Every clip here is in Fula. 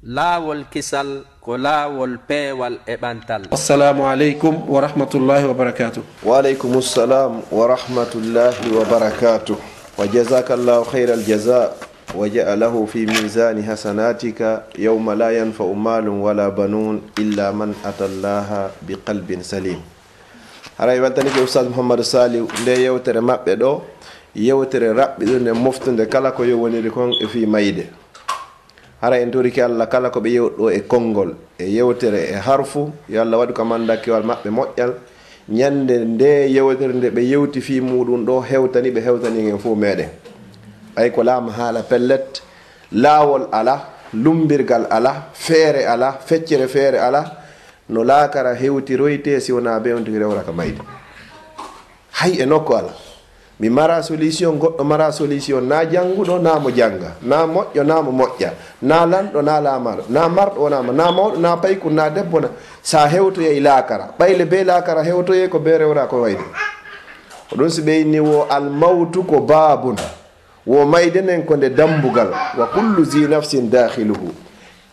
laawol kisal ko laawol peewal e ɓantal. Assalamu aleykum wa rahmatullahi wa barakatuh. Waaleykum salam wa rahmatullahi wa barakatuh. Wa jasaka llahu hayra aljaza wa ja'alahu fi misani hasanatika yawma la yanfau malum wala banun illa man ata llaha biqalbin salim. Haray wantanike ko mouhamadou saliw nde yewtere maɓɓe ɗo yewtere raɓɓiɗunde moftude kala ko yowoniri kon e fi mayde. hara en toriki allah kala ko ɓe yewɗo e konngol e yewtere e harfu yo allah waɗi ko mandakkewal maɓɓe moƴƴal. Ñande nde yewtere nde ɓe yewti fi muɗum ɗo hewtani ɓe hewtani en fof meɗen ay ko laama haala pellet laawol ala lumbirgal ala feere ala feccere feere ala no laakara hewtiroyte si wona be on tigi rewra ka mayde. Hay e nokku ala. mi mara solution goɗɗo mara solution. Na jannguɗo na mo jannga na moƴƴo na mo moƴƴa. Na lanɗo na laamaɗo na marɗo wonama na mawɗo na payku na debbo na sa hewtoye e laakara. Ɓayle be laakara hewtoye ko be rewra ko wayde ko ɗum si ɓeyni wo almawtu ko baabun. Wo maydenen ko nde dambugal wa kullu zi nafsin dahiluhu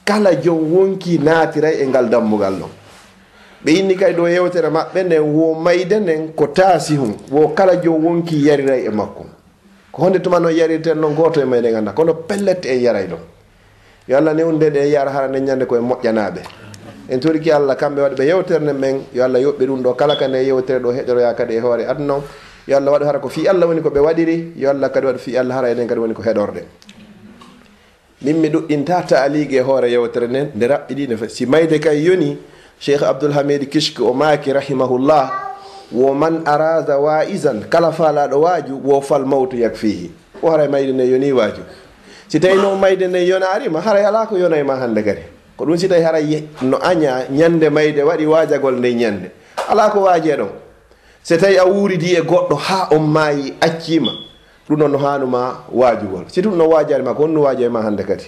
kala jom wonki naatiray e ngal dambugal ɗon. ɓe yinni kay ɗo yewtere maɓɓe nden wo mayde nden ko taasi hum. Wo kala jom wonki yariray e makko. Ko honde tuma noon yarirten noon goto e mayde ganda kono pellette en yaray ɗon. Yo allah ni un nde yara hara nden ñande koye moƴƴanaɓe en toriki allah kamɓe waɗi ɓe yewtere men yo allah yoɓɓe ɗum ɗo. Kala kane yewtere ɗo heɗoroya kadi e hoore aduna yo allah waɗu hara ko fi allah woni ko ɓe waɗiri. Yo allah kadi waɗu fi allah hara enen kadi woni ko heɗorde. Min mi ɗuɗɗinta taaligue e hoore yewtere nden nde raɓɓiɗi si mayde kay yoni cheikh abdoulhamid kishke o maaki rahimahullah wo man arada waisan kala falaɗo waaju wo fal mawtu yak fihi o haray mayde nde yoni waaju. Si tawi noon mayde nde yonarima haray ala ko yonay ma hannde kadi. Ko ɗum si tawi haray no aña ñande mayde waɗi waajagol nde ñande ala ko waaje ɗon. So tawi a wuuridi e goɗɗo ha on maayi accima ɗum noon no hanuma waajugol. Si ɗum noon waajanima ko honno waaje ma hannde kadi?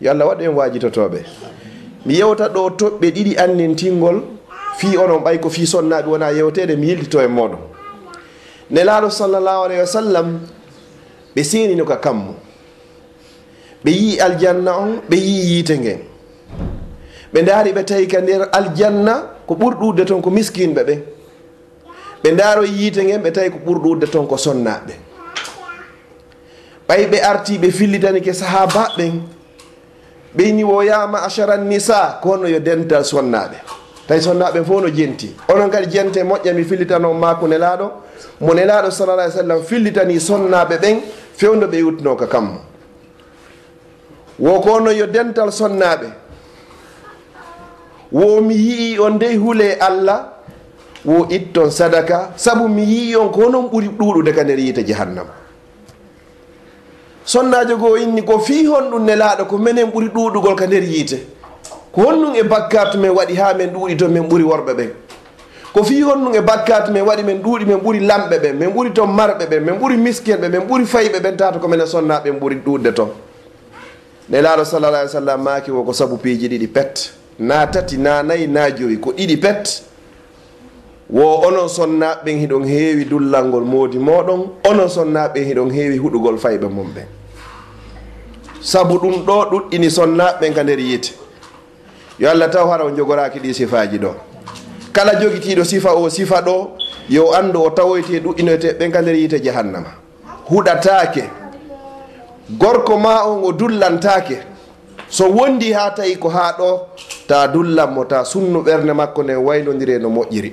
Yo allah waɗu en waajitotoɓe mi yewta ɗo toɓɓe ɗiɗi annintingol fi onon ɓay ko fi sonnaɓe wona yewtede mi yildito e moɗon nelaɗo sallllahu alayhi wa sallam ɓe senino ka kammo. Ɓe yi aljanna on ɓe yi yiite ngen ɓe ndaari ɓe tawi ka nder aljanna ko ɓurɗudde toon ko miskinɓe ɓen ɓe ndaaro yiite ngen ɓe tawi ko ɓurɗudde toon ko sonnaɓe ɓay ɓe arti ɓe fillitanike sahaba ɓen ɓeyni woyama achara nisa ko kono yo dental sonnaɓe tawi sonnaɓe fof no jenti. Onon kadi jente moƴƴa mi fillitano mako nelaɗo mo nelaɗo salalah sallam fillitani sonnaɓe ɓen fewdo ɓe yutno ka kammo. Wo kono yo dental sonnaɓe wo mi yii on dey huule allah wo itton sadaka. Saabu mi yii on ko honon ɓuuri ɗuɗude ka nder yiite jahannama. sonnajo goo inni ko fii honɗum nelaɗo ko minen ɓuuri ɗuɗugol ka nder yiite. Ko honɗum e bakkatu men waɗi ha min ɗuuɗi to min ɓuuri worɓe ɓen. Ko fi honɗum e bakkatu men waɗi min ɗuuɗi min ɓuuri lamɓe ɓen min ɓuuri toon marɓe ɓen min ɓuuri miskin ɓe min ɓuuri fayɓe ɓen tata ko minen sonnaɓe ɓen ɓuri ɗuɗde toon nelaɗo sallallah alih w sallam maki wo ko sabu piiji ɗiɗi pet. Na tati na nayyi na joyi ko ɗiɗi pet. Wo onon sonnaɓe ɓen hiɗon heewi dullal ngol moodi moɗon onon sonnaɓe hiɗon heewi huɗugol fayɓe mum ɓen. sabu ɗum ɗo ɗuɗɗini sonnaɓe ka nder yiite. Yo allah taw hara o jogoraki ɗi sifaji ɗo. Kala jogitiɗo sifa o sifa ɗo yo andu o tawoyte ɗuɗɗinoyte ɗuɗɗinoyteɓe ka nder yiite jahannama. Huɗatake gorko ma on o dullantake so wondi ha tawi ko ha ɗo ta dullanmo ta sunnu ɓerde makko nden waynodire no moƴƴiri.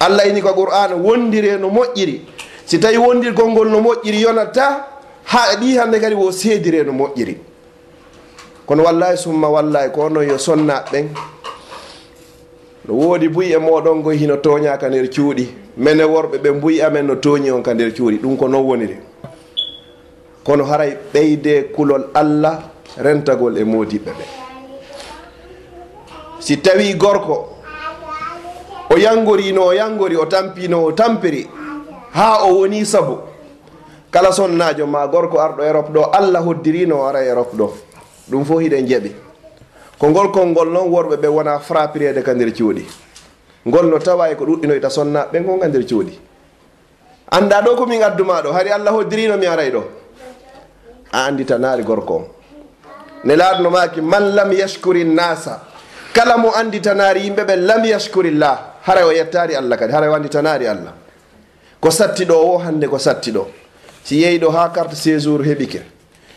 Allah ini ko qur'an wondire no moƴƴiri. Si tawi wondirgol ngol no moƴƴiri yonata ha ɗi hande kadi wo seedire no moƴƴiri. Kono wallahi summa wallahi ko noon yo sonnaɓe ɓen. No woodi buy e moɗon goy hino toñaka nder cuuɗi. Mene worɓe ɓe mbuy amen no tooñi on ka nder cuuɗi. Ɗum ko non woniri. Kono haray ɓeyde kulol allah rentagol e modiɓɓe ɓe. Si tawi gorko o yangorino o yangori o tampino o tampiri ha o woni sabu. kala sonnajo ma gorko arɗo europe ɗo allah hoddirino o ara europe ɗo ɗum fof hiɗen jeeɓi ko ngol kolngol noon worɓe ɓe wona frappirede ka nder cuuɗi. Ngol no tawa e ko ɗuɗɗinoyta sonnaɓe gon ka nder cuuɗi. Anda ɗo komin adduma ɗo hari allah hoddirino mi aray ɗo? A andi anditanaari gorko on ne laatno maaki man lam yashkuri nnasa kala mo anditanaari yimɓe ɓe lam yashkurillah. Haray o yettaari allah kadi haray o anditanaari allah. Ko sattiɗo o hannde ko sattiɗo si yehi ɗo ha carte séjour heɓike.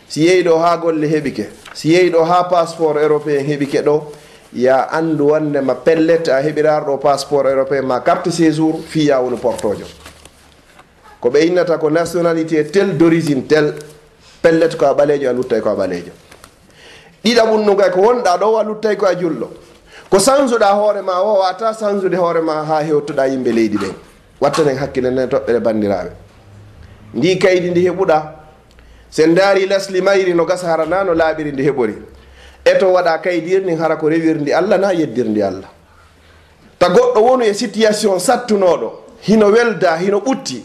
Si yehi ɗo ha golle heɓike. Si yehi ɗo ha passeport européen heɓike ɗo ya andu wandema pellet a heɓirar ɗo passeport européen ma carte séjour fiya woni portojo. Ko ɓe innata ko nationalité tel d' origine tel pellet ko a ɓalejo a luttay ko a ɓalejo ɗiɗa ɓunnugay ko wonɗa ɗo a luttay ko a julɗo. Ko sansuɗa hoorema o wata sansude hoorema ha hewtoɗa yimɓe leydi ɓen wattanen hakkille nen toɓɓere bandiraɓe ndi kaydi ndi heɓuɗa. Sen daari lasli mayri no gas hara na no laaɓiri ndi heɓori. E to waɗa kaydir hara ko rewirndi allah na yeddirndi allah. Ta goɗɗo wonu e situation sattunoɗo hino welda hino ɓutti.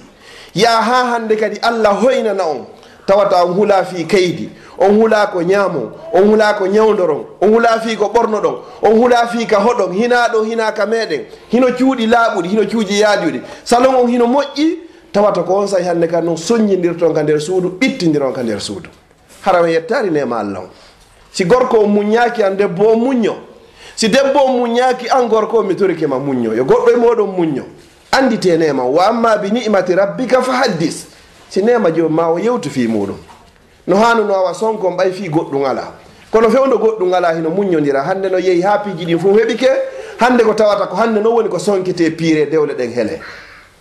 Ya ha hande kadi allah hoynana on tawata on hula fi kaydi on hula ko ñaamo on hula ko ñawdoron on hula fi ko ɓorno ɗon on hula fi ka hoɗon hina hinaɗo hinaka meɗen hino cuuɗi laaɓuɗi hino cuuji yaajuɗi. Salon on hino moƴƴi tawata ko on sahi hannde ka noon soññidirton ka nder suudu ɓittidiron ka nder suudu. Hara harama yettari nema allah o si gorko o muññaaki an debbo o muñño. Si debbo o muññaaki an gorko o mi torikema muñño. Yo goɗɗo e moɗon muñño. Andite nema wa amma bi ni'mati rabbika fa haddis. Si nema jom ma o yewtu fi muɗum no hanuno awa sonkon ɓay fi goɗɗum ala kono fewdo goɗɗum ala hino muññodira hannde no yehi ha piiji ɗin fof heɓike hannde ko tawata ko hannde non woni ko sonkete piire dewle ɗen hele.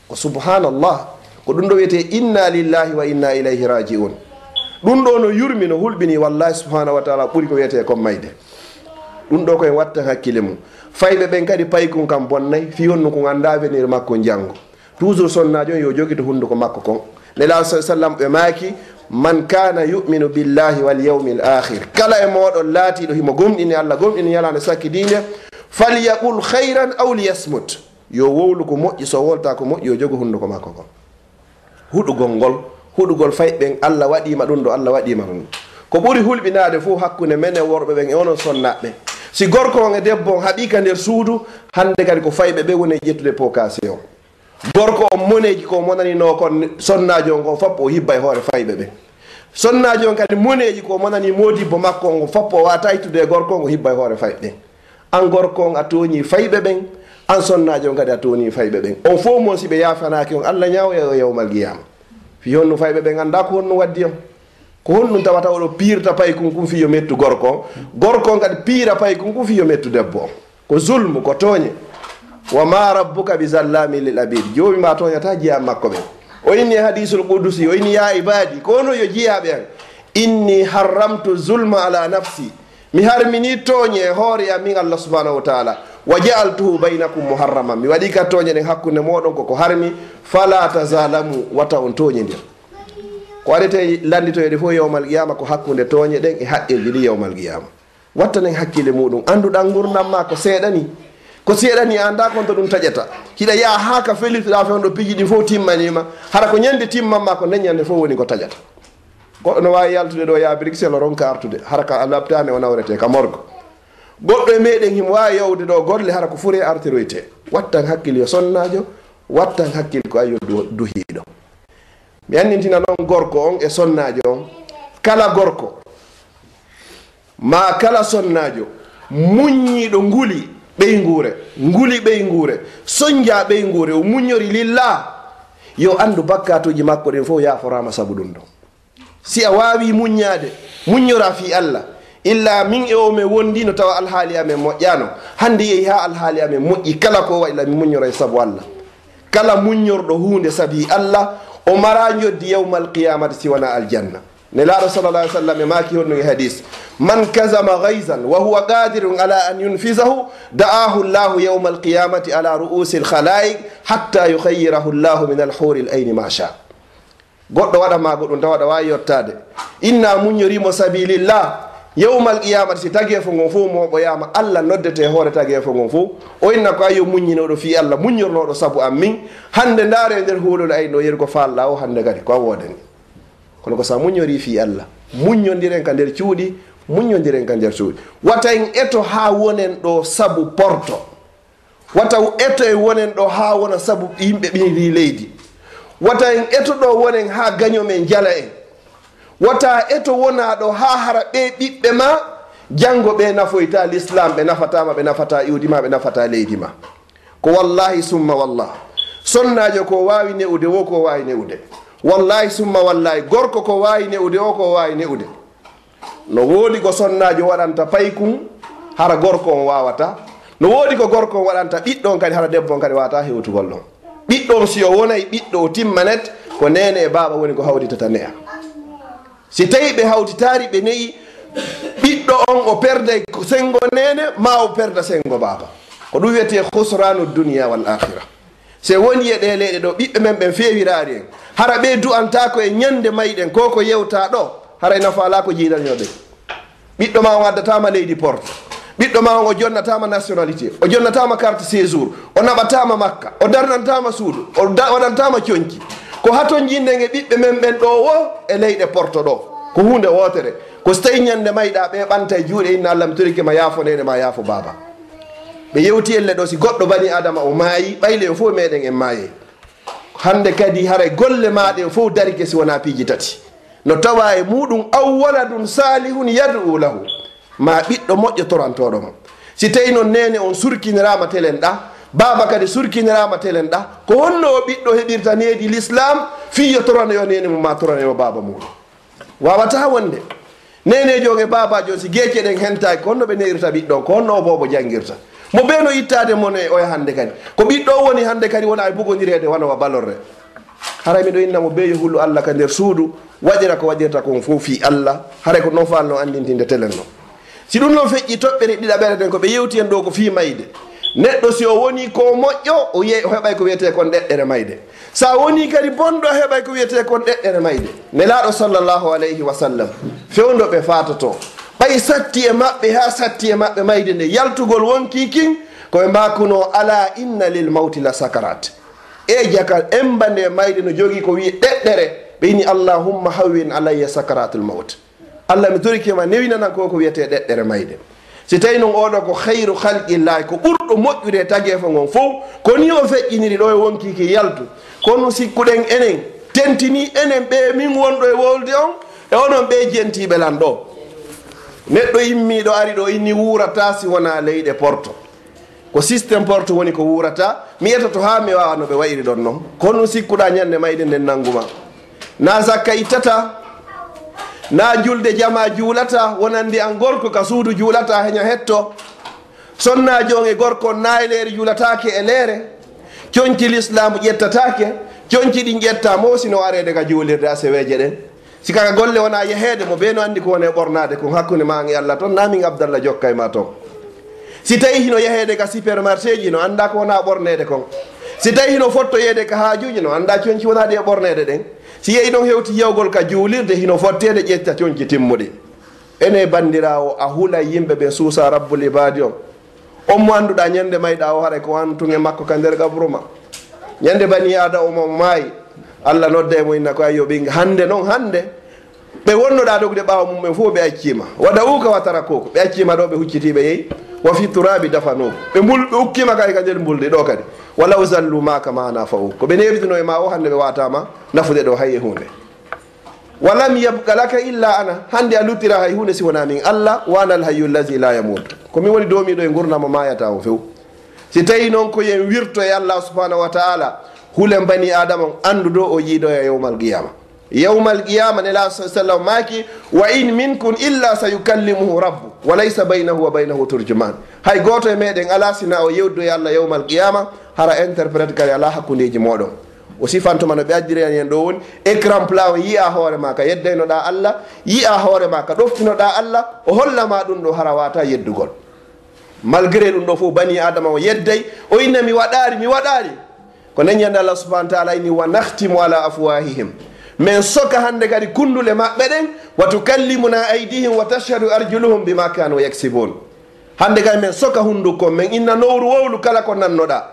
Ko subhanallah ko ɗum ɗo wiyete inna lillahi wa inna ilayhi rajiun. Ɗum ɗo no yurmi no hulɓini wallahi subhanahu wa taala ɓuuri ko wiyete comme mayde. Ɗum ɗo koye watta hakkille mum. Fayɓe ɓen kadi paykun kam bonnayyi fi honno ko ganda venir makko janggo toujours sonnajo on yo jogito hunduko makko kon. Nela sa sallam ɓe maaki man kana yuminu billahi wal yawmi l akhir kala e moɗon laatiɗo himo gomɗini allah gomɗini yalande sakki dine falyaqul hayran aw liyasmut. Yo wowlu ko moƴƴi so wolta ko moƴƴi yo jogo hunduko makko kon. huɗugol ngol huɗugol fay ɓen allah waɗima ɗum ɗo allah waɗima ɗum ko ɓuri hulɓinade fo hakkude men e worɓe ɓen e onon sonnaɓe. Si gorko on e debbo on haɓika nder suudu hande kadi ko fayɓe ɓe woni e ƴettude pocation gorko on moneji ko monanino kon sonnajo on kon foppo o hibba e hoore fayɓe ɓe. Sonnajo on kadi moneji ko monani modibbo makko on foppo o wata ittude e gorko on o hibba e hoore fayɓe. Ɓen an gorko on a toñi fayɓe ɓen an sonnajo on kadi a toni fayɓe ɓen. On fof mon si ɓe yafanaki on. Allah ñawoya e o yawmal guiyama fi honno fayɓe ɓen anda ko honno waddi on. Ko honɗum tawata oɗo pirta pay kon kum fiyo mettu gorko on. Gorko on kadi piira pay kon kum fiyo mettu debbo on. Ko zulmu ko tooñe. Wa ma rabbuka bi zallami lil abid. Joomi ma tooñata jeyam makko ɓen. O inni hadisul qudusi o inni ya ibadi ko no yo jiyaɓe an? Inni harramtu zulma ala nafsi. Mi harmini tooñe e hoore am min allah subhanahu wa taala. wa jaaltuhu baynakum muharraman. Mi waɗi ka tooñe ɗen hakkunde moɗon koko harmi. Fala tazalamu wata on toñidir ko waɗete landitoyede fof yewmal qiyama ko hakkunde tooñe ɗen e haqqilji ɗi yewmal qiyama. Wattanen hakkille muɗum. Anduɗan gurdam ma ko seeɗani. Ko seeɗani anda konto ɗum taƴata. Hiɗa yaa ha ka felitoɗa fewn ɗo piji ɗi fof timmanima. Hara ko ñande timmanma ko nden ñande fof woni ko taƴata. Goɗɗo no wawi yaltude ɗo ya brixel o ronka artude. Hara ka labtane o nawrete ka morgo. goɗɗo e meɗen himo wawi yawde ɗo golle hara ko fure artiroyte wattan hakkille yo sonnajo wattan hakkille ko ayo duhiɗo mi annintina noon gorko on e sonnajo on. Kala gorko? Ma kala sonnajo? Muññiɗo nguli ɓeyngure nguli ɓeyngure soñdia ɓeyngure o muñori lillah. Yo andu bakkatuji makko ɗen fof yaforama saabu ɗum ɗon si a wawi muññade muññora fi allah illa min e o min wondi no tawa alhaali amen moƴƴano hande yeehi ha alhaali amen moƴƴi kala ko waɗila mi muñora e saabu allah. Kala muñorɗo hunde saabi allah o mara joddi yawmal qiyamati siwana aljanna. Ne laaɗo sallallah ai sallam e maaki e hadis man kasama gaysan wa huwa qadirun ala an yunfisahu da'ahu llahu yawma alqiyamati ala ru'usi alkhalaik hatta yuhayyirahu llahu min alhuri l ayni ma sha goɗɗo waɗama goɗum tawa ɗa wawi yettade inna muñorimo sabilillah yewmal qiyamata si tageefo ngon fof moɓoyama allah noddete e hoore tageefo ngon fof o inna ko ayo muññinoɗo fi allah muññornoɗo saabu am min hande ndaare nder huulol ayno yeri ko faalla o hande kadi ko a wodani kono ko sa muñori fi allah muñodiren ka nder cuuɗi muñodiren ka nder cuuɗi. Wata en eto ha wonen ɗo saabu porto. Wata eto e wonen ɗo ha wona saabu yimɓe ɓiri leydi. Wata en eto ɗo wonen ha gañomen jala en. wota eto wona ɗo ha hara ɓe ɓiɓɓe ma janngo ɓe nafoyta l'islam ɓe nafatama ɓe nafata iwdi ma ɓe nafata leydi ma. Ko wallahi summa wallah. Sonnajo ko wawi newude wo ko wawi newude. Wallahi summa wallahi. Gorko ko wawi newude o ko wawi newude. No woodi ko sonnajo waɗanta paykum hara gorko on wawata. No woodi ko gorko on waɗanta ɓiɗɗo on kadi hara debbo on kadi wawata hewtugol ɗon. Ɓiɗɗo on si o wonayi ɓiɗɗo o timmanet ko nene e baaba woni ko hawditata ne'a. si tawi ɓe hawtitari ɓe neyi ɓiɗɗo on o perday sengo nene ma o perda sengo baaba ko ɗum wiyete husranu dunia wal akhira se woni e ɗe leyɗe ɗo ɓiɓɓe men ɓen fewirari en. Hara ɓe du'antako e ñande mayɗen ko ko yewta ɗo haray e nafala ko jiidanyoɓe ɓiɗɗo ma on addatama leydi porte ɓiɗɗo ma on o jonnatama nationalité. O jonnatama carte séjour. O naɓatama makka. O darnantama suudu. O waɗantama coñki ko haton jinndege ɓiɓɓe men ɓen ɗo wo e leyɗe porto ɗo. Ko hunde wotere. Ko so tawi ñande mayɗa ɓe ɓanta e juuɗe inna allah mi torike ma yaafo nene ma yaafo baba ɓe yewti elle ɗo si goɗɗo bani adama o maayi ɓayle en fof meɗen en maaye. Hande kadi haray golle maɗen fof darike si wona piiji tati. No tawa e muɗum awwala dum salihun yadu lahu. Ma ɓiɗɗo moƴƴo torantoɗo mo. Si tawi noon nene on surkinirama telen ɗa baba kadi e surkinirama telen ɗa ko honno o ɓiɗɗo heɓirta needi l'islam fiyo toranoyo nene mum ma toranoyo baba muɗum. Wawata wonde. Nenejo e babajo si gueece ɗen hentaki ko honno ɓe neirta ɓiɗɗon ko honno o bobo jangguirta mo ɓeno ittade mon e oya hande kadi. Ko ɓiɗɗo woni hande kadi wona e bugodirede wona balorre. Haray miɗo innamo beeyo hullu allah ka nder suudu waɗira ko waɗirta kon fo fi allah. Haray ko non falno andintinde telen no. Si ɗum noon feƴƴi toɓɓere ɗiɗaɓere ɗen ko ɓe yewti hen ɗo ko fi mayde. neɗɗo si o woni ko moƴƴo o yey o heɓay ko wiyete kon ɗeɗɗere mayde. Sa woni kadi bonɗo heɓay ko wiyete kon ɗeɗɗere mayde. Nelaɗo sallllahu alayhi wa sallam fewdo ɓe fatoto ɓay satti e maɓɓe ha satti e maɓɓe mayde nde yaltugol wonki kin koɓe mbakuno ala inna lil mawti la sakarat e jaka emba nde mayde no jogui ko wi ɗeɗɗere ɓe yini allahumma hawwin alayya sakaratul mawt. Allah mi torikima newinanan ko ko wiyete ɗeɗɗere mayde. si tawi noon oɗo ko hayru halqillahi ko ɓurɗo moƴƴude e tagefa ngon fof koni o feƴƴiniri ɗo e wonkiki yaltu. Kono sikkuɗen enen tentini enen ɓe min wonɗo e wolde on e onon ɓe jentiɓe lan ɗo. Neɗɗo immiɗo ari ɗo inni wurata si wona leyɗe porto. Ko systéme porte woni ko wurata mi yetta to ha mi wawa no ɓe wayri ɗon noon kono sikkuɗa ñande mayde nden nangguma na sakka ittata na julde jama juulata wonandi an gorko ka suudu juulata heña hetto. Sonnajo e gorko nayleere juulatake e leere. Coñci l'islamu ƴettatake coñci ɗi ƴetta mosino arede ka juulirde aseweje ɗen. Sikaka golle wona yeheede mo be andi ko wone ɓornade kon hakkude ma e allah toon namin abdallah jokka e ma toon si tawi hino yeheede ka supermarché ji no anda ko wona ɓornede kon. si tawi hino fotto yeede ka haajuji no annda coñci wonaade e ɓornede ɗen. Si yehi noon hewti yewgol ka juulirde hino fottede ƴetta coñci timmuɗi. Ene bandirawo a hula yimɓe ɓe suusa rabbul ibadi on. On mo annduɗa ñande mayɗa o haray ko antuge makko ka nder gabru ma ñande bani yaada omo maayi. Allah nodda e mo inna ko ayyo ɓinga hannde noon hannde ɓe wonnoɗa dogde ɓawa mumen fof ɓe accima waɗa uka watara koko ɓe accima ɗo ɓe huccitiɓe yeyi wa fi turabi dafanoko ɓe mbul ɓe ukkima kay ka nder mbulde ɗo kadi. Walaw zallu maka mana fawu ko ɓe neritino e ma o hande ɓe watama nafude ɗo hayye hunde walam yabqa laka illa ana hande a luttira hay hunde si wona min allah wanal hayyu lladi la yamut komin woni domiɗo e gurnama mayata o few. Si tawi noon ko yen wirto e allah subhanahu wa taala hulen bani adama on andu ɗo o yiiɗo e yowmal qiyama yawma alqiyama nela sallam maki wa in minkum illa sa yukallimuhu rabbu wa laysa baynahu wa baynahu turjuman. Hay goto e meɗen ala sina o yewdoya allah yawma alqiyama hara interprète kadi ala hakkudeji moɗon o sifantuma no ɓe addirani hen ɗo woni écran pla o yiya hoorema ka yeddaynoɗa allah yiya hoorema ka ɗoftinoɗa allah o hollama ɗum ɗo hara wata yeddugol. Malgré ɗum ɗo fof bani adama o yedday o inna mi waɗari mi waɗari ko dañande allah subahana taala ini wa nahtimu ala afwahihim min soka hande kadi kundule maɓɓe ɗen wa tukallimuna aydihim wa tashhadu arjuluhum bima kanu yaksibun. Hande kadi min soka hundukon min inna nowru wowlu kala ko nannoɗa.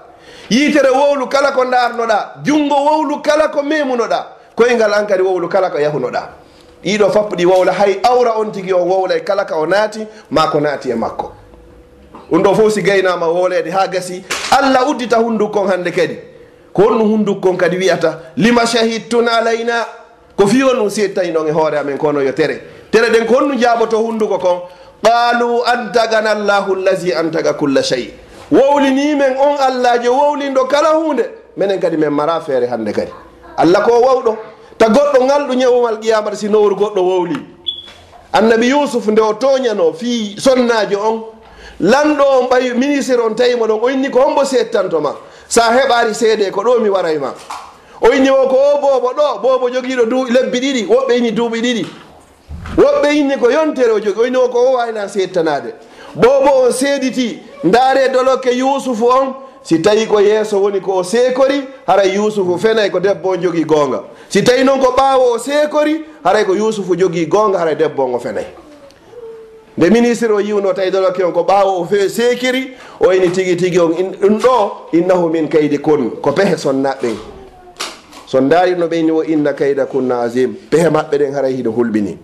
Yitere wowlu kala ko darnoɗa jungo wowlu kala ko memunoɗa koyngal an kadi wowlu kala ko yahunoɗa. Ɗiɗo fappuɗi wowla hay awra on tigui on wowla e kala ka o naati ma ko naati e makko. Ɗum ɗo fof si gaynama wowlede ha gasi. Allah uddita hunndukko hande kadi. ko honno hundukkon kadi wiyata lima shahidtun alayna? Ko fi on settani noon e hoore amen kono yo tere. Tere ɗen ko honnu jaaboto hunnduko kon qalu antagana llahu llazi antaga culla chey wowlinimen on allahjo wowlindo kala hunde minen kadi min mara feere hannde kadi. Allah ko wawɗo ta goɗɗo ngalɗo ñawumal qiyamata si nowru goɗɗo wowli. Annabi yusuf nde o toñano fi sonnajo on lanɗo on ɓay ministre on tawimo ɗon o inni ko hombo settantoma. sa heɓari seede ko ɗo mi waray ma. O inni o ko o boobo ɗo boobo jogiiɗo du lebbi ɗiɗi woɓɓe inni duuɓi ɗiɗi. Woɓɓe inni ko yontere o jogi o inni o ko o wawina seettanade boobo on seediti ndaare dolokke yusufu on si tawi ko yeeso woni ko o seekori haray yusufu fenay ko debbo on jogii goonga. Si tawi noon ko ɓaawo o seekori haray ko yusufu jogii goonga haray debbo on o fenay. nde ministre o yiwno tawi dolake on ko ɓaawo o fewi seekiri o ini tigi tigi on ɗum ɗo innahu min kaydi kun ko pehe sonnaɓɓen son daari no ɓeyni o inna kayda kunna asim pehe maɓɓe ɗen haray hiɗo hulɓini.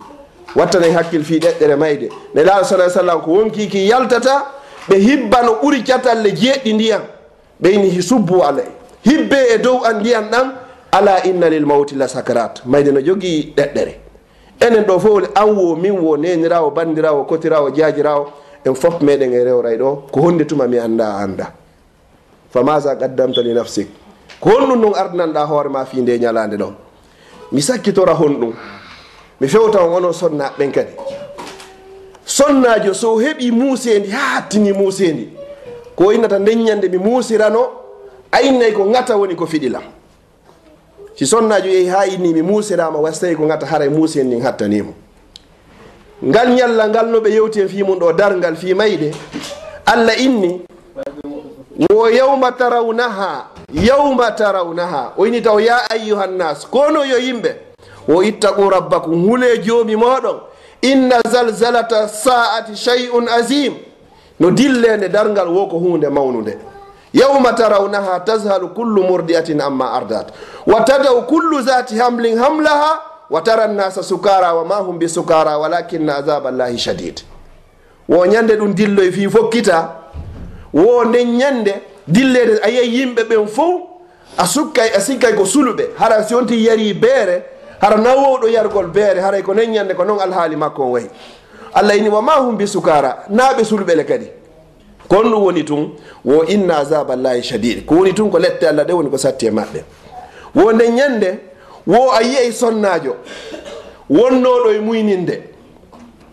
Wattanayi hakkil fi ɗeɗɗere mayde. Ne laaɗo sa sallam ko wonkiki yaltata ɓe hibba no ɓuri catalle jeeɗɗi ndiyam. Ɓeyni hi subbu alay. Hibbe e dow an ndiyam ɗam ala inna lil mawti la sakrat mayde no jogii ɗeɗɗere. enen ɗo fof an wo min wo nenirawo bandirawo kotirawo jajirawo en fof meɗen e rewray ɗo. Ko honde tuma mi anda a anda famasa qaddamta li nafsik. Ko honɗum ɗum ardinanɗa hoorema fi nde ñalande ɗo mi sakkitora honɗum. Mi fewta on onon sonnaɓen kadi. Sonnajo so heeɓi muusendi ha hattini muusendi ko innata ndeññande mi muusirano ayinnayi ko ngata woni ko fiɗilam si sonnajo yehi ha innimi muusirama wastawi ko gata hara e muusi en ndin hattanimo ngal ñalla ngal no ɓe yewti en fi mum ɗo dargal fi mayde allah inni wo yawma tarawnaha yawma tarawnaha o inni taw ya ayyuhannas kono yo yimɓe wo ittaqu rabbakum hule joomi moɗon inna zalzalata sa'ati shey un asim no dillende dargal wo ko hunde mawnude. yawma tarawnaha tazhalu kullu murdiatin amma ardat. Wa tadau kullu zati hamlin hamlaha wa tara nnasa sukara wa ma hum bi sukara walakinna azaba llahi shadid. Wo ñande ɗum dilloy fi fokkita wo nden ñande dillede a yiyay yimɓe ɓen fof a sukkay a sikkay ko suluɓe. Hara si wonti yari beere hara nawowɗo yargol beere haray ko nen ñande ko noon alhaali makko on wayi. Allah ini wa ma hum bi sukara naaɓe suluɓele kadi. kon ɗum woni tun wo inna azaba llahi shadid. Ko woni tun ko lette allah ɗe woni ko satti e maɓɓe. Wo nden ñande wo a yiyey sonnajo wonnoɗo e muyninde.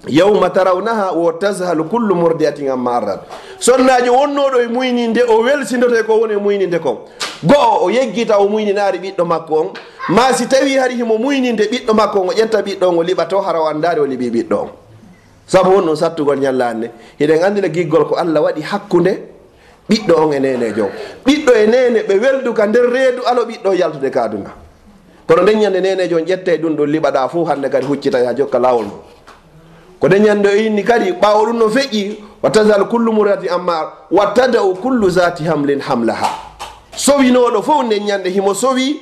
Yawma tarawnaha wo tashalu kullu mordiatin amma arrat. Sonnajo wonnoɗo e muyninde o welsindoto ko woni e muyninde kon. Go'o o yeggita o muyninaari ɓiɗɗo makko on. Ma si tawi hari himo muyninde ɓiɗɗo makko on o ƴetta ɓiɗɗo on o liɓa to hara o o liɓi ɓiɗɗo on. sabu won noon sattugol ñallande. Hiɗen andina giggol ko allah waɗi hakkude ɓiɗɗo on e nene jow ɓiɗɗo e nene ɓe welduka nder reedu alo ɓiɗɗo yaltude kaduna. Kono ndeññande nenejo on ƴette e ɗum ɗo liɓaɗa fo hande kadi huccita ha jokka lawol mum. Ko ndeññande o inni kadi ɓawo ɗum no feƴƴi wa tasal kullu murati amma wa tada'u kullu zati hamlin hamlaha. Sowinoɗo fof ndeññande himo sowi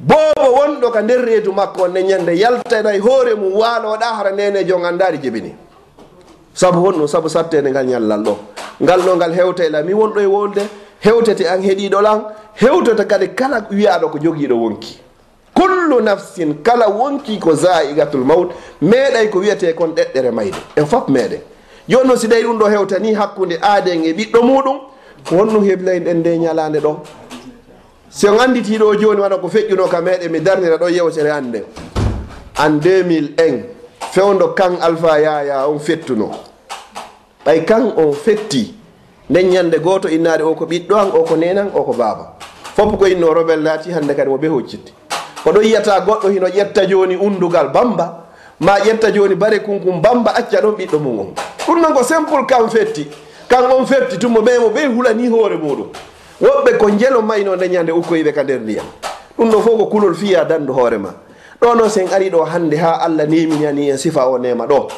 boobo wonɗo ka nder reedu makko on ndeññande yaltanay hoore mum waaloɗa hara nenejo on andari jebini. saabu honɗum saabu sattede ngal ñallal ɗo. Ngal ɗo ngal hewtela mi wonɗo e wolde hewtete an heeɗiɗo lan hewtete kadi kala wiyaɗo ko joguiɗo wonki. Kullu nafsin kala wonki ko zaigatul maut meeɗay ko wiyete kon ɗeɗɗere mayde en fof meeɗen joni noon si tawi ɗum ɗo hewtani hakkude aaden e ɓiɗɗo muɗum ko honɗum heblayn ɗen nde ñalade ɗon si on anditiɗo joni waɗa ko feƴƴuno ka meɗen mi darnira ɗo yewtere hande en 2001 fewdo kan alpha yaya on fettuno. ɓay kan o fetti nden ñande goto innaade o ko ɓiɗɗo an o ko nenan o ko baaba fof ko inno robel laati hannde kadi mo be hoccitti. Oɗon yiyata goɗɗo hino ƴetta joni undugal bamba ma ƴetta joni bare kunkum bamba acca ɗon ɓiɗɗo mum on ɗum noon ko simple kan fetti kan on fetti tummo ɓe mo ɓe hulani hoore muɗum. Woɓɓe ko jelo mayno nde ñande ukkoyiɓe ka nder ndiyam. Ɗum ɗo fof ko kulol fiya dandu hoore ma. Ɗo noon sen ari ɗo hannde ha allah neminani en sifa o nema ɗo.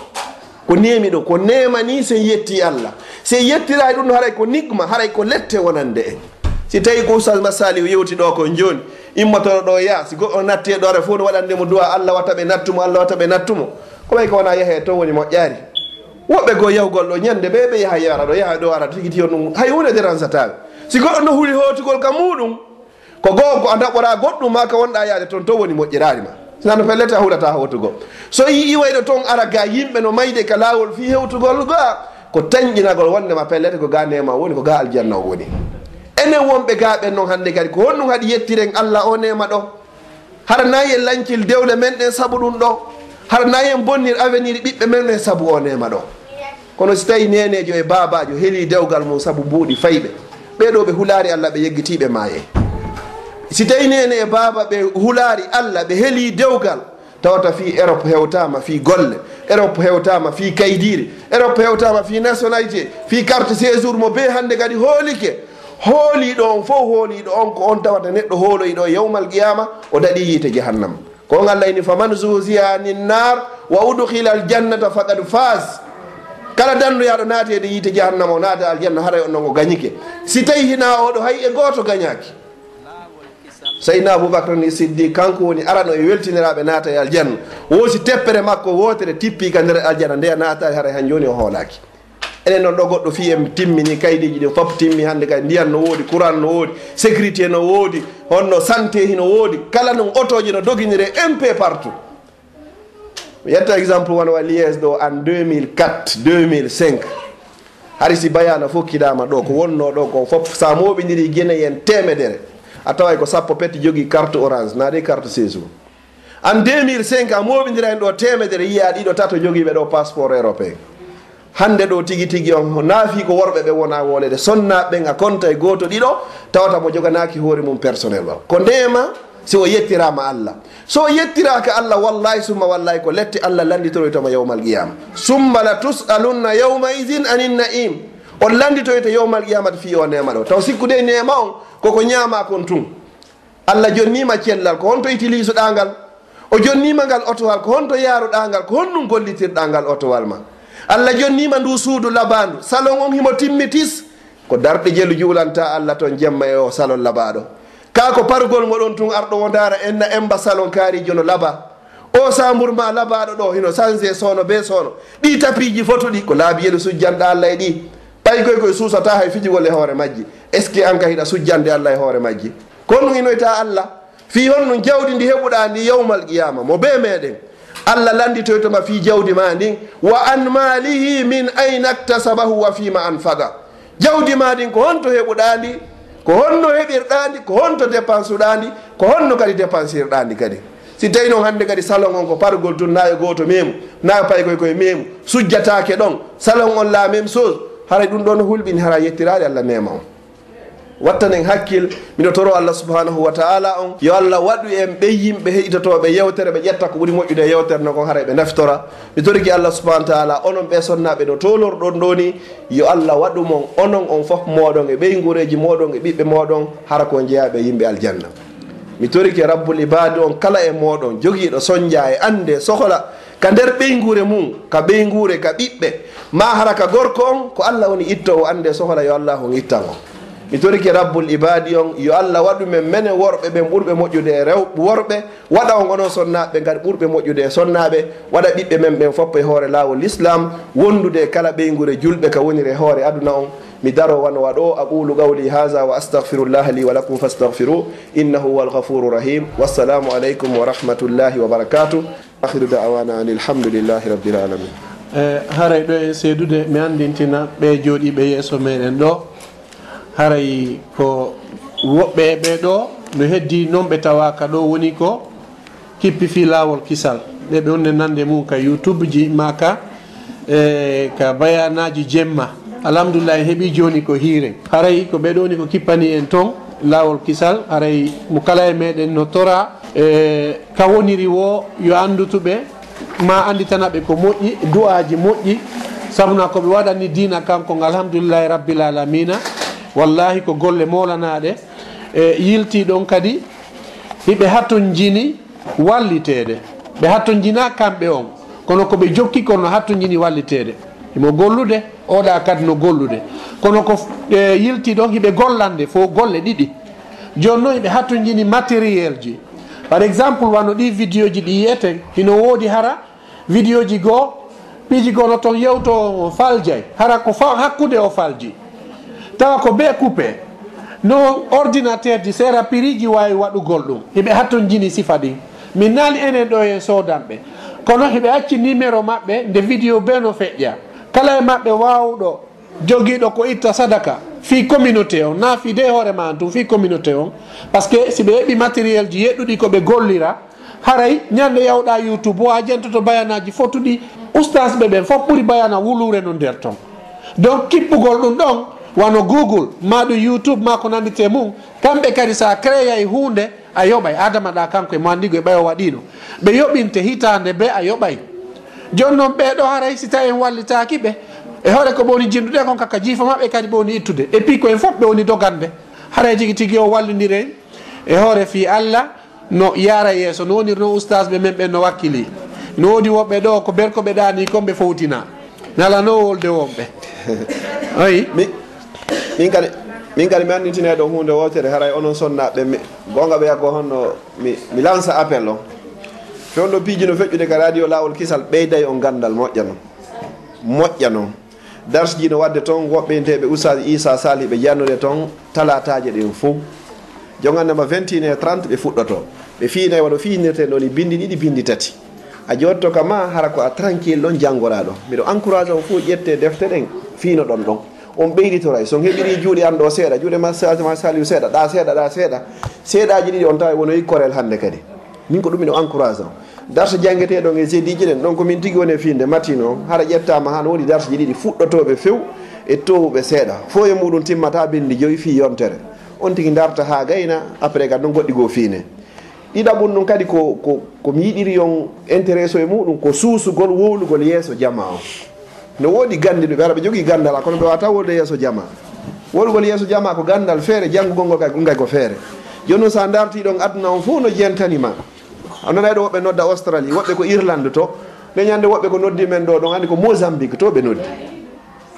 ko nemi ɗo ko nema ni sen yetti allah. Sen yettirayi e ɗum no haray ko nigma haray ko lette wonande en. Si tawi ko ustas masali yewti ɗo ko joni immotoro ɗo ya si goɗɗo natti ɗo ara fof no waɗande mo duwa allah watta ɓe nattumo allah watta ɓe nattumo. Ko ɓay ko wona yeehe to woni moƴƴari woɓɓe goo yahugol ɗo ñande ɓe ɓe yaha yara ɗo yaha ɗo ara tigiti on ɗum hay hunde déransataɓe si goɗɗo no huuli hotugol ka muɗum ko goo ko a daɓɓora goɗɗum ma ka wonɗa yaade toon to woni moƴƴirari ma sano pellete a huɗata hawtugo so yi wayno toon ara ga yimɓe no mayde ka laawol fi hewtugol ga ko tañƴinagol wondema pellete ko ga nema woni ko ga aljanna o woni. Enen wonɓe ga ɓen noon hannde kadi ko honɗum haɗi yettiren allah o nema ɗo. Hara nayi en lañcil dewle men ɗen saabu ɗum ɗo. Hara nayi en bonnir avenir ɓiɓɓe men ɗen saabu o nema ɗo. Kono si tawi nenejo e babajo heeli dewgal mum saabu mbuuɗi fayɓe. Ɓeɗo ɓe hulaari allah ɓe yeggitiɓe maye si tawi nene e baaba ɓe hulaari allah ɓe heeli dewgal tawata fi europe hewtama fi golle europe hewtama fi kaydiri europe hewtama fi nationalité fi carte séjour mo be hannde kadi hoolike. Hooliɗo on fof hooliɗo on ko on tawata neɗɗo hooloyiɗo yawmal qiyama o daɗi yiite jahannama ko ini faman zuziya nin nar wa udkhila aljannata faqad fas kala dandoyaɗo naatede yiite jahannama o naata aljanna haray on noon o gañike. Si tawi hina oɗo hay e gooto gañaki sayidna aboubacre ni siddi kanko woni arano e weltiniraɓe naata e aljanna. Woosi teppere makko wotere tippi ka nder aljanna nde naatari haray han joni o hoolaki enen noon ɗo goɗɗo fi en timmini kaydiji ɗin fof timmi hannde kay ndiyan no woodi courant no woodi sécurité no woodi honno santé hino woodi kala no otoji no doginire mp partout. Mi yetta exemple wona wa lies ɗo en 2004 2005 hari si bayana fof kidama ɗo ko wonno ɗo ko fof sa moɓidiri guine yen temedere a taway ko sappo petti jogui carte orange naɗe carte séjour en 2005 a moɓidira en ɗo temedere yiya ɗiɗo tato joguiɓe ɗo passeport européen. Hande ɗo tigi tigi on naafi ko worɓe ɓe wona wolede sonnaɓe ɓen a konta e goto ɗiɗo tawata mo joganaki hoore mum personnel wa ko ndema si o yettirama allah. So yettiraka allah wallahi summa wallahi ko lette allah landitoroytoma yawmal qiyama summa la tusalunna yawma idin anin naim on landitoyta yowmal qiyamata fi o nema ɗo. Taw sikkude e nema on koko ñama kon tun. Allah jonnima cellal ko honto utilisoɗa ngal o jonnima ngal otowal ko honto yaruɗa ngal ko honnum gollitirɗa ngal otowal ma. Allah jonnima ndu suudu labandu salon on himo timmitis ko darɗe jelu juulanta allah ton jemma e o salon labaɗo ka ko pargol moɗon tun arɗo wo dara enna emba salon kaarijo no laaba o sambour ma labaɗo ɗo hino changé sono be sono ɗi tapiji fotuɗi ko laabi yelu sujjanɗa allah e ɗi. tawi koye koye suusata hay fijigol e hoore majji est ce que an ka hiɗa sujjande allah e hoore majji? Ko ɗum inoyta allah fi honno jawdi ndi heɓuɗa ndi yawmal qiyama mo be meɗen. Allah landitoytoma fi jawdi ma ndin wa an malihi min ayna ktasabahu wa fima anfaga. Jawdi ma ndin ko honto heɓuɗandi ko honno heɓirɗandi ko honto dépense uɗandi ko honno kadi dépensirɗandi kadi. Si tawi noon hannde kadi salon on ko pargol tun nayo gooto memu nayo pay koye koye memu sujjatake ɗon salon on la même chose. haray ɗum ɗon hulɓini hara yettirade allah nema on. Wattanen hakkil miɗo toro allah subhanahu wa taala on. Yo allah waɗu en ɓe yimɓe heɗitotoɓe yewtere ɓe ƴetta ko ɓuuri moƴƴude e yewtere no kon haray ɓe naftora. Mi toriki allah subahana taala onon ɓe sonnaɓe no tolorɗon ɗo ni. Yo allah waɗu mon onon on foof moɗon e ɓeygureji moɗon e ɓiɓɓe moɗon hara ko jeeyaɓe e yimɓe aljanna. Mi toriki rabbul ibadi on kala e moɗon joguiɗo soñdia e ande sohla. ka nder ɓeyguure mum ka ɓeyguure ka ɓiɓɓe. Ma hara ka gorko on ko allah woni itta o annde sohla yo allah on ittan on mi toriki rabbul ibadi on yo allah waɗu men mene worɓe ɓen ɓurɓe moƴƴude e rew worɓe. Waɗa on onon sonnaɓe gadi ɓurɓe moƴƴude e sonnaɓe. Waɗa ɓiɓɓe men ɓen foppo e hoore laawol l'islam wondude kala ɓeygure julɓe ka woniri e hoore aduna on. mi daro wanwa ɗo aqulu qawli haha wa astahfirullah li wa lakum fastahfiru innahu huwa alghafuru rahim. Wassalamu aleykum wa rahmatullahi wa barakatuh. Akhiru dawana an ilhamdulillahi rabbil alamin. E, haray ɗo e seedude mi andintina ɓe jooɗiɓe yeeso meɗen ɗo. Haray ko woɓɓe ɓe ɗo no heddi noon ɓe tawaka ɗo woni ko kippi fi lawol kisal. Ɗe ɓe wonde nande mum ka youtube ji maka e ka bayanaji jemma. alhamdulillah heeɓi joni ko hiire. Haray ko ɓeɗoni ko kippani en toon lawol kisal. Haray mo kala e meɗen no tora e ka woniri wo yo andutuɓe ma anditanaɓe ko moƴƴi du'aji moƴƴi. Sabuna koɓe waɗani dina kanko alhamdulillahi rabbil alamina. Wallahi ko golle molanaɗe. E yilti ɗon kadi hiɓe hatton jini wallitede ɓe hatton jina kamɓe on. Kono koɓe jokki kono hatton jini wallitede imo gollude oɗa kadi no gollude. Kono ko e, yilti ɗon hiɓe gollande fo golle ɗiɗi. Joni noon hiɓe hattojini matériel ji. Par exemple wano ɗi vidéo ji ɗi yiyeten hino woodi hara vidéo ji goo ɓiji gono toon yewto faljay hara ko fa hakkude o falji. Tawa ko be coupé no ordinateur ji sera prix ji wawi waɗugol ɗum. Hiɓe hatton jini sifa ɗin min naali enen ɗo e sodanɓe. Kono hiɓe acci numéro maɓɓe nde vidéo be no feƴƴa. kala e maɓɓe wawɗo joguiɗo ko itta sadaka fi communauté on na fi de hoore ma tu fi communauté on. Par ce que si ɓe heɓi matériel ji yeɗɗuɗi koɓe gollira haray ñande yawɗa youtube o a jentoto bayanaji fotuɗi oustas ɓe ɓen fof ɓuuri bayana wulure no nder ton. Donc kippugol ɗum ɗon wano google ma ɗum youtube ma ko nandite mum kamɓe kadi sa créa e hunde a yoɓay adama ɗa kanko e mo andigo e ɓayo waɗino ɓe yoɓinte hitande be a yoɓay. joni noon ɓeɗo haray si tawi en wallitaki ɓe. E hoore ko ɓowni jinduɗen kon e kaka jiifa maɓe kadi ɓowni ittude. E puis koyen foof ɓe woni doganɓe haray tigui tigui o wallodiri e hoore fi allah no yara yeeso. No wonir no oustage ɓe men ɓen no wakkili. No woodi woɓɓe ɗo ko berkoɓe ɗani kon ɓe fowtina. Nala no wolde wonɓe. Oyi min kadi min kadi mi annditine ɗo hunde wotere haray onon sonnaɓe gonga ɓe yaggo honno mi lansa appel on fewno piiji no feƴƴude ka radio lawol kisal ɓeyday on gandal moƴƴa noon moƴƴa noon darseji no wadde toon woɓɓeynteɓe oustage isa sali ɓe jannude toon talataje ɗin fof jogandema 21 30 ɓe fuɗɗoto. Ɓe fiinayi waɗo fiinirte ɗoni bindi ɗiɗi bindi tati. A jotto ka ma hara ko a tranquille ɗon janggora ɗo mbiɗo encourage on fof ƴette defte ɗen fiino ɗon ɗon. On ɓeyditoray e, son heɓiri juuɗe an ɗo seeɗa juuɗe ma ma saliu seeɗa ɗa seeɗa ɗa seeɗa. Seeɗaji ɗiɗi on tawa wonoyi korel hannde kadi. min ko ɗum ino encourage am. Darse janggeteɗon e seediji ɗen ɗon komin tigui woni e finde matine o haɗa ƴettama han woni darse ji ɗiɗi fuɗɗotoɓe few e towuɓe seeɗa. Fo e muɗum timmata bindi joyi fi yontere. On tigui darta ha gayna après kadi noon goɗɗi goo fiine. Ɗiɗaɓum ɗum kadi ko ko komi yiɗiri yon intéresse e muɗum ko suusugol wowlugol yeeso jama o. No woodi gandi ɗo ɓe ara ɓe jogui gandal a kono ɓe wata wolde yeeso jama. Wolgol yeeso jama ko gandal feere janggugol ngol kay ko feere. Joni noon sa dartiɗon aduna on fof no jentanima a nanay ɗo woɓɓe nodda australie woɓɓe ko irlande to. Ɓe ñande woɓɓe ko noddi men ɗo ɗon andi ko mozambique to ɓe noddi.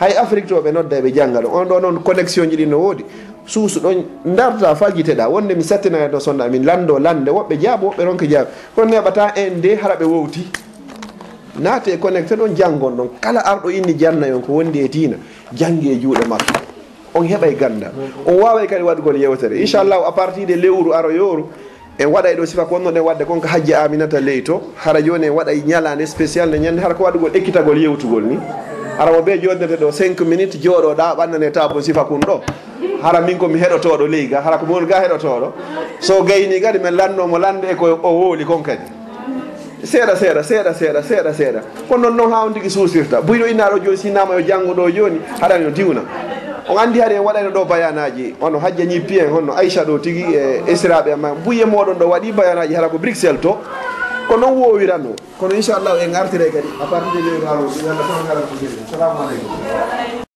Hay afrique to ɓe nodda e ɓe jangga ɗo. On ɗo noon connexion ji ɗi no woodi. Suusu ɗon darta fajiteɗa wonde mi sattinaa to e sonda min lando lande. Woɓɓe jaabo woɓɓe ronke jaabi kono neɓata en de hara ɓe wowti. Naate e connecté ɗon janngon ɗon. Kala arɗo inni janna yon ko wondi e tiina. Janngi e juuɗe makko. On heɓay ganda. On waway kadi waɗgol yewtere inchallahu à partir de lewru aro yowru en waɗay ɗo sifa ko wonnoɗe wadde konko hajji aminata ley to hara joni en waɗay ñalande spécial nde ñande hara ko waɗugol ekkitagol yewtugol ni. Hara mo ɓe jodnete ɗo 5 minutes jooɗoɗa ɓannane tabo sifa kun ɗo. Hara min komi heɗotoɗo ley ga hara ko mon ga heɗotoɗo. So gayni kadi min lannomo lande e ko o wooli kon kadi. Seeɗa seeɗa seeɗa seeɗa seeɗa seeɗa. Kono noon noon ha on tigui suusirta. Buyɗo innaɗo joni sinnama yo janggo ɗo joni haɗani no diwna. on anndi hade en waɗayno ɗo bayanaji hono hajja ñippi en honno aicha ɗo tigi e esiraɓe amma buye moɗon ɗo waɗi bayanaji hara ko bruxelles to. Ko noon wowiranno kono inchallahu en artire kadi a partir de lewru haaloo ɗum yalla fof garan ko salamu aleykum